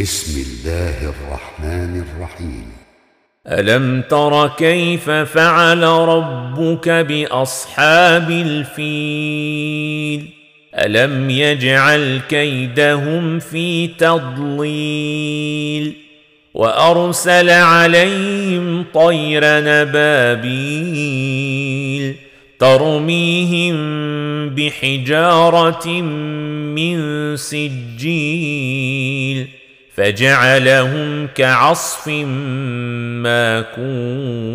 بسم الله الرحمن الرحيم. ألم تر كيف فعل ربك بأصحاب الفيل؟ ألم يجعل كيدهم في تضليل؟ وأرسل عليهم طير نبابيل ترميهم بحجارة من سجيل. فجعلهم كعصف ماكول